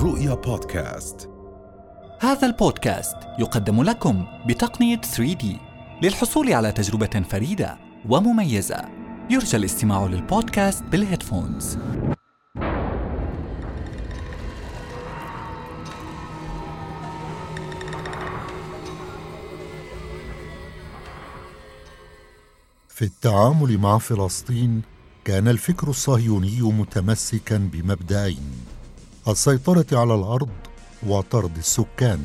رؤيا بودكاست. هذا البودكاست يقدم لكم بتقنية 3D للحصول على تجربة فريدة ومميزة. يرجى الاستماع للبودكاست بالهيدفونز. في التعامل مع فلسطين كان الفكر الصهيوني متمسكا بمبدأين. السيطرة على الأرض وطرد السكان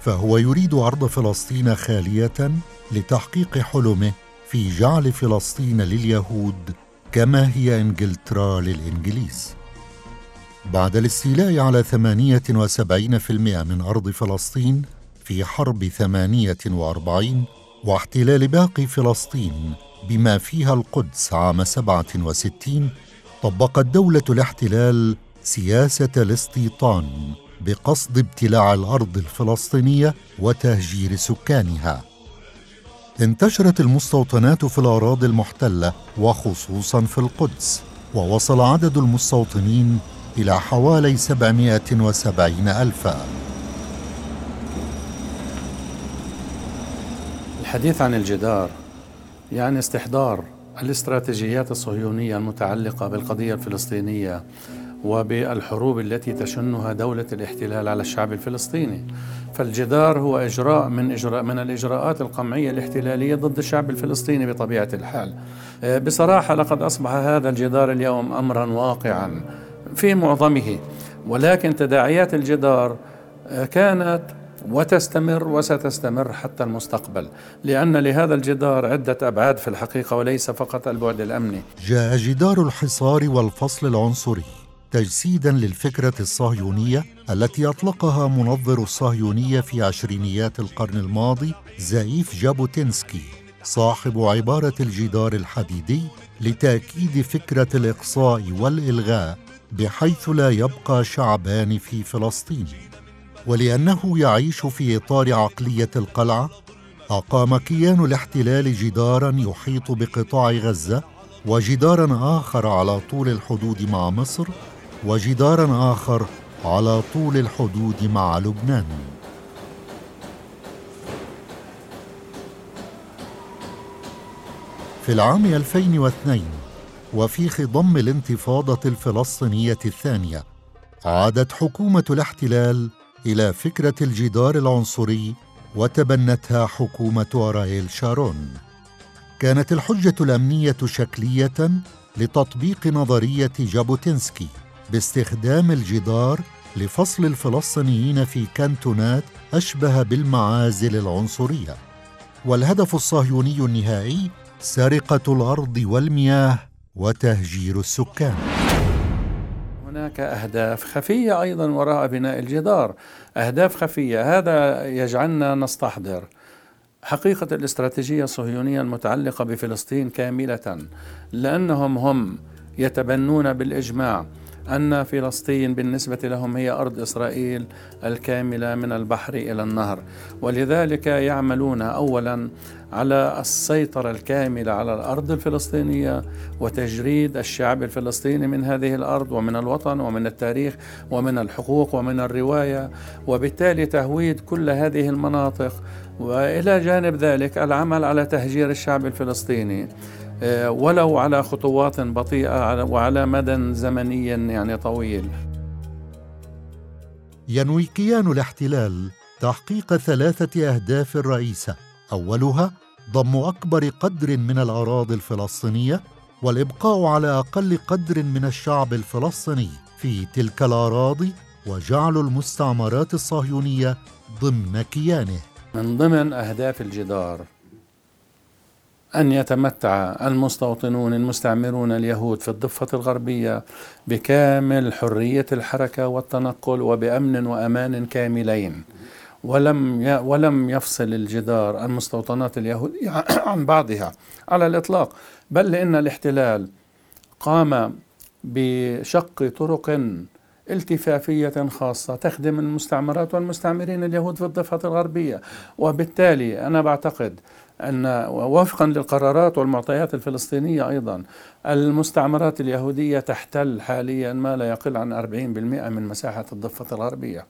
فهو يريد أرض فلسطين خالية لتحقيق حلمه في جعل فلسطين لليهود كما هي إنجلترا للإنجليز. بعد الاستيلاء على 78% من أرض فلسطين في حرب 48 واحتلال باقي فلسطين بما فيها القدس عام 67 طبقت دولة الاحتلال سياسة الاستيطان بقصد ابتلاع الأرض الفلسطينية وتهجير سكانها. انتشرت المستوطنات في الأراضي المحتلة وخصوصا في القدس ووصل عدد المستوطنين إلى حوالي 770 ألفا الحديث عن الجدار يعني استحضار الاستراتيجيات الصهيونية المتعلقة بالقضية الفلسطينية وبالحروب التي تشنها دولة الاحتلال على الشعب الفلسطيني. فالجدار هو إجراء من إجراء من الإجراءات القمعية الاحتلالية ضد الشعب الفلسطيني بطبيعة الحال. آه، بصراحة لقد أصبح هذا الجدار اليوم أمرا واقعا في معظمه. ولكن تداعيات الجدار آه، كانت وتستمر وستستمر حتى المستقبل لأن لهذا الجدار عدة أبعاد في الحقيقة وليس فقط البعد الأمني. جاء جدار الحصار والفصل العنصري. تجسيدا للفكرة الصهيونية التي أطلقها منظر الصهيونية في عشرينيات القرن الماضي زايف جابوتينسكي صاحب عبارة الجدار الحديدي لتأكيد فكرة الإقصاء والإلغاء بحيث لا يبقى شعبان في فلسطين. ولأنه يعيش في إطار عقلية القلعة أقام كيان الاحتلال جدارا يحيط بقطاع غزة وجدارا آخر على طول الحدود مع مصر وجدارا آخر على طول الحدود مع لبنان. في العام 2002 وفي خضم الانتفاضة الفلسطينية الثانية عادت حكومة الاحتلال إلى فكرة الجدار العنصري وتبنتها حكومة أرايل شارون. كانت الحجة الأمنية شكلية لتطبيق نظرية جابوتينسكي باستخدام الجدار لفصل الفلسطينيين في كانتونات أشبه بالمعازل العنصرية. والهدف الصهيوني النهائي سرقة الأرض والمياه وتهجير السكان. هناك أهداف خفية أيضا وراء بناء الجدار. أهداف خفية هذا يجعلنا نستحضر حقيقة الاستراتيجية الصهيونية المتعلقة بفلسطين كاملة لأنهم هم يتبنون بالإجماع. أن فلسطين بالنسبة لهم هي أرض إسرائيل الكاملة من البحر إلى النهر. ولذلك يعملون أولا على السيطرة الكاملة على الأرض الفلسطينية وتجريد الشعب الفلسطيني من هذه الأرض ومن الوطن ومن التاريخ ومن الحقوق ومن الرواية وبالتالي تهويد كل هذه المناطق. وإلى جانب ذلك العمل على تهجير الشعب الفلسطيني. ولو على خطوات بطيئة وعلى مدى زمني يعني طويل. ينوي كيان الاحتلال تحقيق ثلاثة أهداف رئيسة أولها ضم أكبر قدر من الأراضي الفلسطينية والإبقاء على أقل قدر من الشعب الفلسطيني في تلك الأراضي وجعل المستعمرات الصهيونية ضمن كيانه. من ضمن أهداف الجدار أن يتمتع المستوطنون المستعمرون اليهود في الضفة الغربية بكامل حرية الحركة والتنقل وبأمن وأمان كاملين. ولم ولم يفصل الجدار المستوطنات اليهودية عن بعضها على الإطلاق بل إن الاحتلال قام بشق طرق التفافية خاصة تخدم المستعمرات والمستعمرين اليهود في الضفة الغربية. وبالتالي أنا بعتقد أن وفقا للقرارات والمعطيات الفلسطينية أيضا المستعمرات اليهودية تحتل حاليا ما لا يقل عن 40% من مساحة الضفة الغربية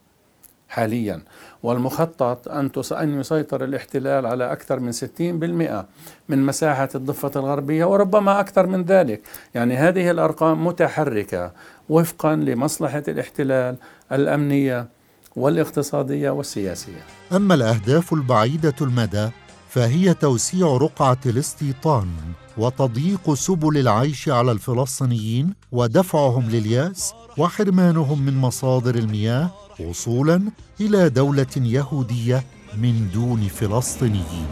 حاليا. والمخطط أن أن يسيطر الاحتلال على أكثر من 60% من مساحة الضفة الغربية وربما أكثر من ذلك. يعني هذه الأرقام متحركة وفقا لمصلحة الاحتلال الأمنية والاقتصادية والسياسية. أما الأهداف البعيدة المدى فهي توسيع رقعة الاستيطان وتضييق سبل العيش على الفلسطينيين ودفعهم لليأس وحرمانهم من مصادر المياه وصولا إلى دولة يهودية من دون فلسطينيين.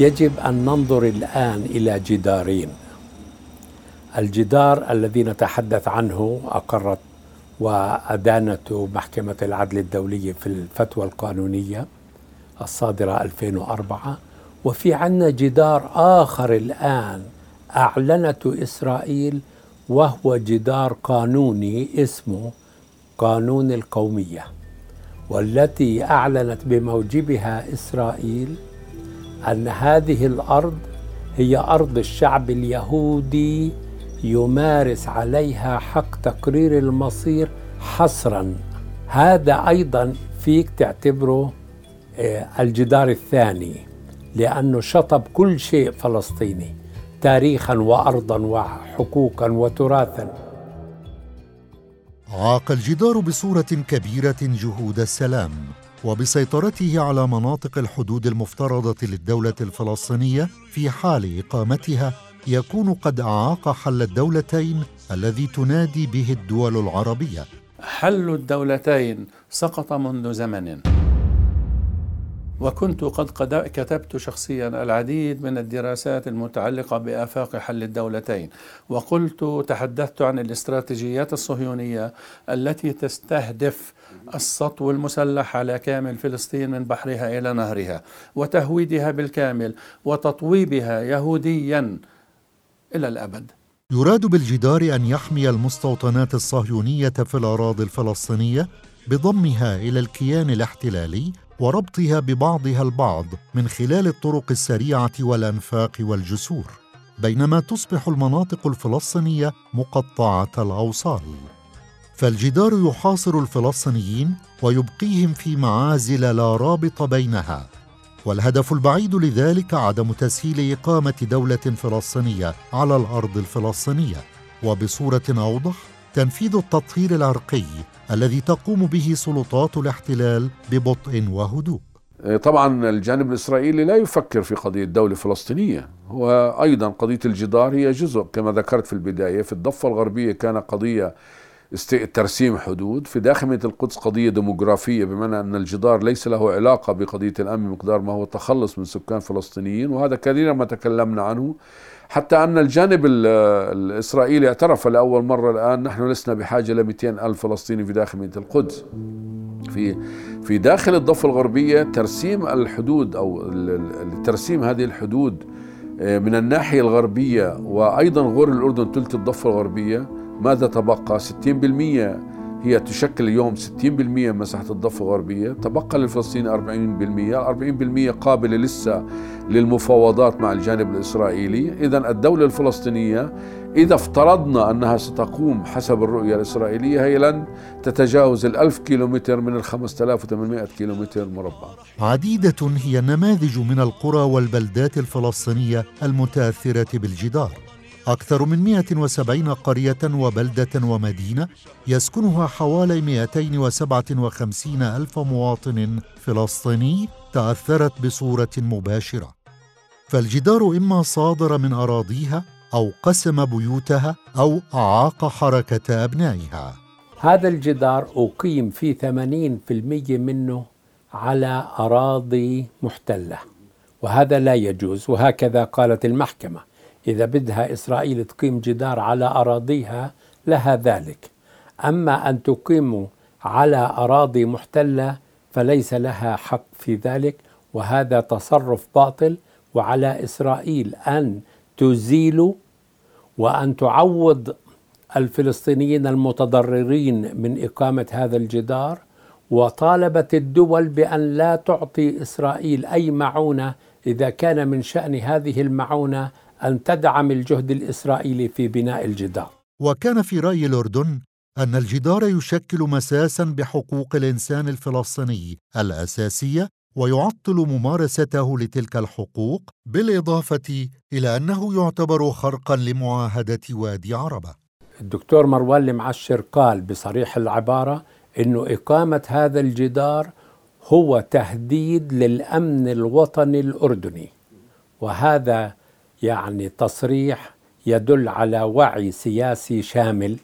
يجب أن ننظر الآن إلى جدارين. الجدار الذي نتحدث عنه أقرت وادانته محكمة العدل الدوليه في الفتوى القانونية. الصادرة 2004 وفي عندنا جدار آخر الآن اعلنته إسرائيل وهو جدار قانوني اسمه قانون القومية والتي أعلنت بموجبها إسرائيل أن هذه الأرض هي أرض الشعب اليهودي يمارس عليها حق تقرير المصير حصرا. هذا أيضا فيك تعتبره آه، الجدار الثاني لأنه شطب كل شيء فلسطيني تاريخا وارضا وحقوقا وتراثا. عاق الجدار بصورة كبيرة جهود السلام وبسيطرته على مناطق الحدود المفترضة للدولة الفلسطينية في حال إقامتها يكون قد أعاق حل الدولتين الذي تنادي به الدول العربية. حل الدولتين سقط منذ زمن. وكنت قد كتبت شخصيا العديد من الدراسات المتعلقة بآفاق حل الدولتين وقلت تحدثت عن الاستراتيجيات الصهيونية التي تستهدف السطو المسلح على كامل فلسطين من بحرها إلى نهرها وتهويدها بالكامل وتطويبها يهوديا إلى الأبد. يراد بالجدار أن يحمي المستوطنات الصهيونية في الأراضي الفلسطينية بضمها إلى الكيان الاحتلالي وربطها ببعضها البعض من خلال الطرق السريعة والأنفاق والجسور بينما تصبح المناطق الفلسطينية مقطعة الأوصال. فالجدار يحاصر الفلسطينيين ويبقيهم في معازل لا رابط بينها. والهدف البعيد لذلك عدم تسهيل إقامة دولة فلسطينية على الأرض الفلسطينية وبصورة أوضح تنفيذ التطهير العرقي الذي تقوم به سلطات الاحتلال ببطء وهدوء. إيه، طبعا الجانب الإسرائيلي لا يفكر في قضية دولة فلسطينية. هو أيضا قضية الجدار هي جزء كما ذكرت في البداية في الضفة الغربية كان قضية ترسيم حدود. في داخل القدس قضية ديموغرافية بمعنى أن الجدار ليس له علاقة بقضية الأمن مقدار ما هو التخلص من سكان فلسطينيين وهذا كثيرا ما تكلمنا عنه. حتى أن الجانب الإسرائيلي اعترف لأول مرة الآن نحن لسنا بحاجة ل 200 ألف فلسطيني في داخل مدينة القدس. في في داخل الضفة الغربية ترسيم الحدود أو ترسيم هذه الحدود آه، من الناحية الغربية وأيضا غور الأردن ثلث الضفة الغربية ماذا تبقى؟ 60% هي تشكل اليوم 60% من مساحة الضفة الغربية. تبقى للفلسطيني 40% 40% قابلة لسه للمفاوضات مع الجانب الإسرائيلي. إذا الدولة الفلسطينية إذا افترضنا أنها ستقوم حسب الرؤية الإسرائيلية هي لن تتجاوز الألف كيلومتر من آلاف وثمانمائة كيلومتر مربع. عديدة هي النماذج من القرى والبلدات الفلسطينية المتأثرة بالجدار. أكثر من 170 قرية وبلدة ومدينة يسكنها حوالي 257 ألف مواطن فلسطيني تأثرت بصورة مباشرة. فالجدار إما صادر من أراضيها أو قسم بيوتها أو أعاق حركة أبنائها. هذا الجدار أقيم في 80% منه على أراضي محتلة وهذا لا يجوز وهكذا قالت المحكمة. إذا بدها إسرائيل تقيم جدار على أراضيها لها ذلك. أما أن تقيم على أراضي محتلة فليس لها حق في ذلك وهذا تصرف باطل. وعلى إسرائيل أن تزيل وأن تعوض الفلسطينيين المتضررين من إقامة هذا الجدار. وطالبت الدول بأن لا تعطي إسرائيل أي معونة إذا كان من شأن هذه المعونة أن تدعم الجهد الإسرائيلي في بناء الجدار. وكان في رأي الأردن أن الجدار يشكل مساسا بحقوق الإنسان الفلسطيني الأساسية ويعطل ممارسته لتلك الحقوق بالإضافة إلى أنه يعتبر خرقا لمعاهدة وادي عربة. الدكتور مروان المعشر قال بصريح العبارة انه إقامة هذا الجدار هو تهديد للأمن الوطني الأردني وهذا يعني تصريح يدل على وعي سياسي شامل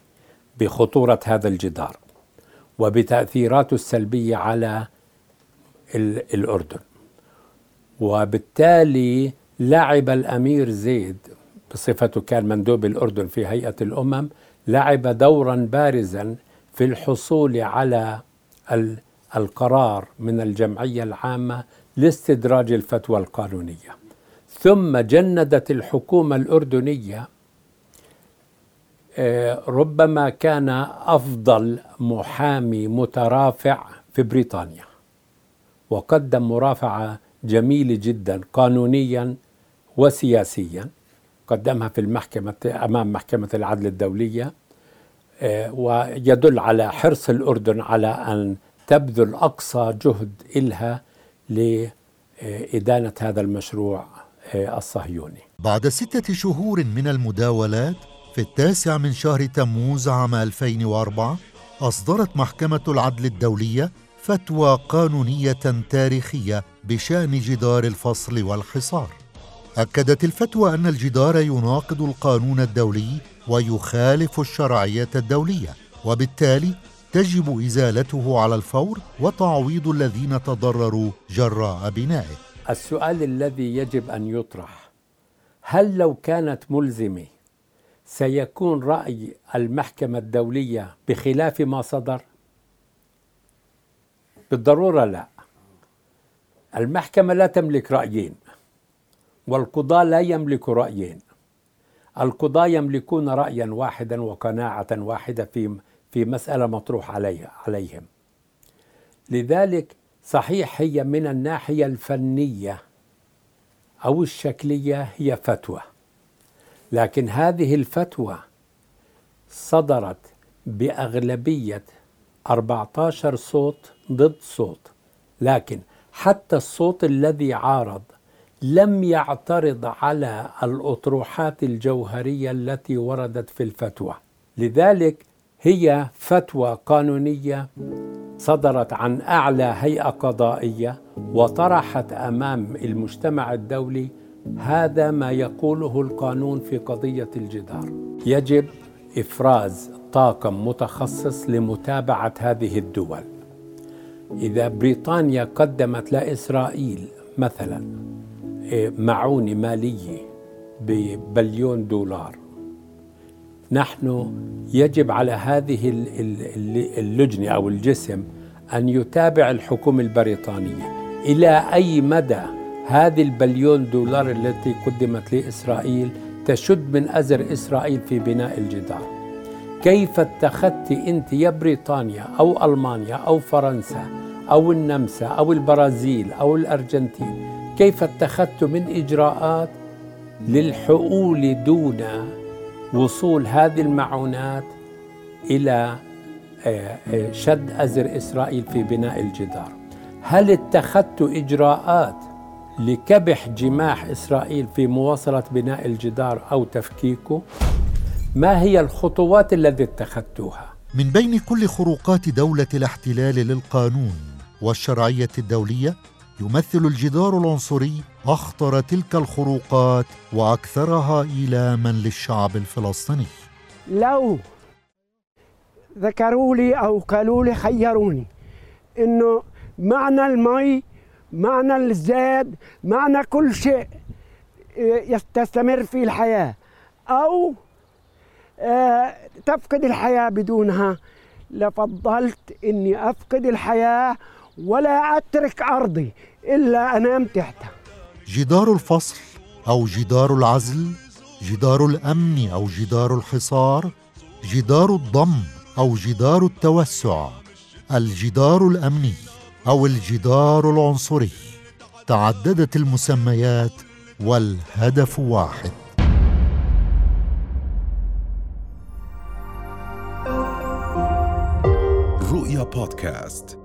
بخطورة هذا الجدار وبتاثيراته السلبية على الأردن. وبالتالي لعب الأمير زيد بصفته كان مندوب الأردن في هيئة الأمم لعب دورا بارزا في الحصول على القرار من الجمعية العامة لاستدراج الفتوى القانونية. ثم جندت الحكومة الأردنية آه، ربما كان أفضل محامي مترافع في بريطانيا وقدم مرافعه جميله جدا قانونيا وسياسيا قدمها في المحكمة أمام محكمة العدل الدولية آه، ويدل على حرص الأردن على أن تبذل أقصى جهد إلها لإدانة هذا المشروع. الصهيوني. بعد ستة شهور من المداولات في التاسع من شهر تموز عام 2004 أصدرت محكمة العدل الدولية فتوى قانونية تاريخية بشأن جدار الفصل والحصار. أكدت الفتوى أن الجدار يناقض القانون الدولي ويخالف الشرعية الدولية، وبالتالي تجب إزالته على الفور وتعويض الذين تضرروا جراء بنائه. السؤال الذي يجب أن يطرح هل لو كانت ملزمة سيكون رأي المحكمة الدولية بخلاف ما صدر؟ بالضرورة لا. المحكمة لا تملك رأيين والقضاة لا يملكوا رأيين. القضاة يملكون رأيا واحدا وقناعة واحدة في في مسألة مطروح عليها عليهم. لذلك صحيح هي من الناحية الفنية أو الشكلية هي فتوى لكن هذه الفتوى صدرت بأغلبية 14 صوت ضد صوت لكن حتى الصوت الذي عارض لم يعترض على الأطروحات الجوهرية التي وردت في الفتوى لذلك هي فتوى قانونية صدرت عن أعلى هيئة قضائية وطرحت أمام المجتمع الدولي هذا ما يقوله القانون في قضية الجدار. يجب إفراز طاقم متخصص لمتابعة هذه الدول. إذا بريطانيا قدمت لإسرائيل مثلا إيه، معونه مالية ببليون دولار نحن يجب على هذه اللجنة أو الجسم أن يتابع الحكومة البريطانية. إلى أي مدى هذه البليون دولار التي قدمت لإسرائيل تشد من أزر إسرائيل في بناء الجدار؟ كيف اتخذت أنت يا بريطانيا أو ألمانيا أو فرنسا أو النمسا أو البرازيل أو الأرجنتين؟ كيف اتخذت من إجراءات للحقول دون وصول هذه المعونات إلى آه، آه، شد أزر إسرائيل في بناء الجدار. هل اتخذت إجراءات لكبح جماح إسرائيل في مواصلة بناء الجدار أو تفكيكه؟ ما هي الخطوات التي اتخذتوها؟ من بين كل خروقات دولة الاحتلال للقانون والشرعية الدولية يمثل الجدار العنصري أخطر تلك الخروقات وأكثرها إيلاما للشعب الفلسطيني. لو ذكروا لي أو قالوا لي خيروني إنه معنى المي معنى الزاد معنى كل شيء تستمر في الحياة. أو آه، تفقد الحياة بدونها. لفضلت إني أفقد الحياة ولا أترك أرضي إلا أنام تحتها جدار الفصل أو جدار العزل جدار الأمن أو جدار الحصار جدار الضم أو جدار التوسع الجدار الأمني أو الجدار العنصري. تعددت المسميات والهدف واحد. رؤيا بودكاست.